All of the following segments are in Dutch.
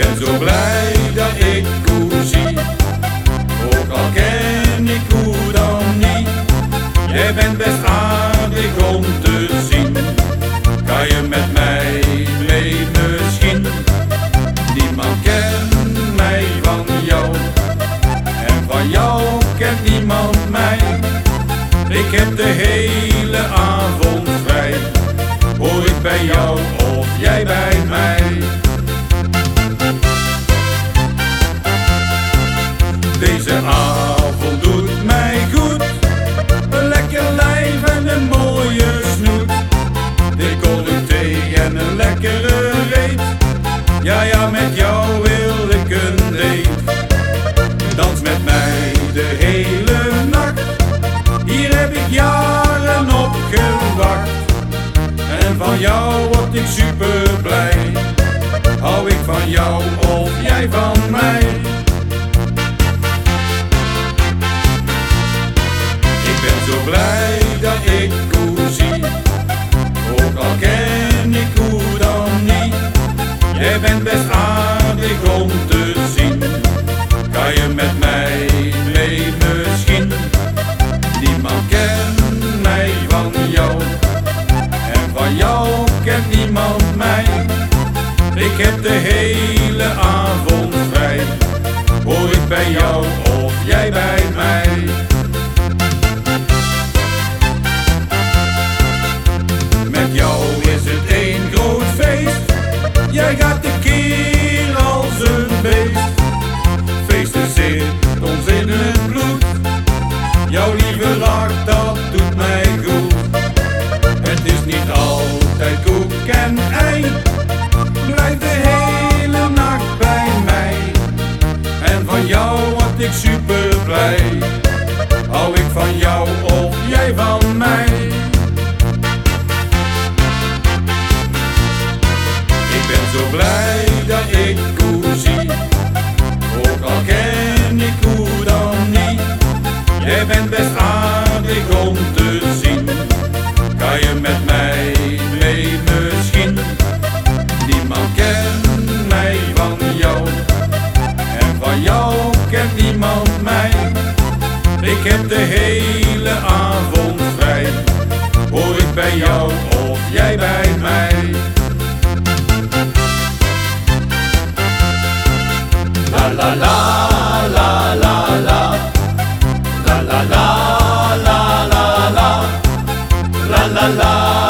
ben zo blij dat ik koe zie, ook al ken ik koe dan niet. Jij bent best aardig om te zien, kan je met mij mee misschien? Niemand kent mij van jou, en van jou kent niemand mij. Ik heb de hele avond vrij, hoor ik bij jou of jij bij mij. Lekkere reet, ja ja met jou wil ik een date. Dans met mij de hele nacht, hier heb ik jaren op gewacht. En van jou word ik super blij, hou ik van jou of jij van mij. Ik heb de hele avond vrij, hoor ik bij jou of jij bij mij. Met jou is het één groot feest. Jij gaat de keer als een beest. Feesten zit ons in het bloed. Jouw lieve lach, dat doet mij goed. Het is niet altijd koek en ei. Jou word ik super blij. Hou ik van jou of jij van mij? Ik ben zo blij dat ik koe zie, ook al ken ik koe dan niet. Jij bent best aardig om te zien, kan je met mij Ik heb de hele avond vrij, hoor ik bij jou of jij bij mij. La la la la la la. La la la la la la. La la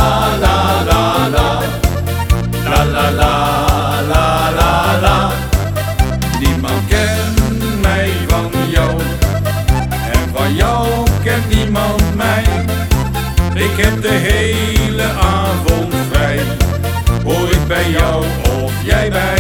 Ik heb de hele avond vrij. Hoor ik bij jou of jij bij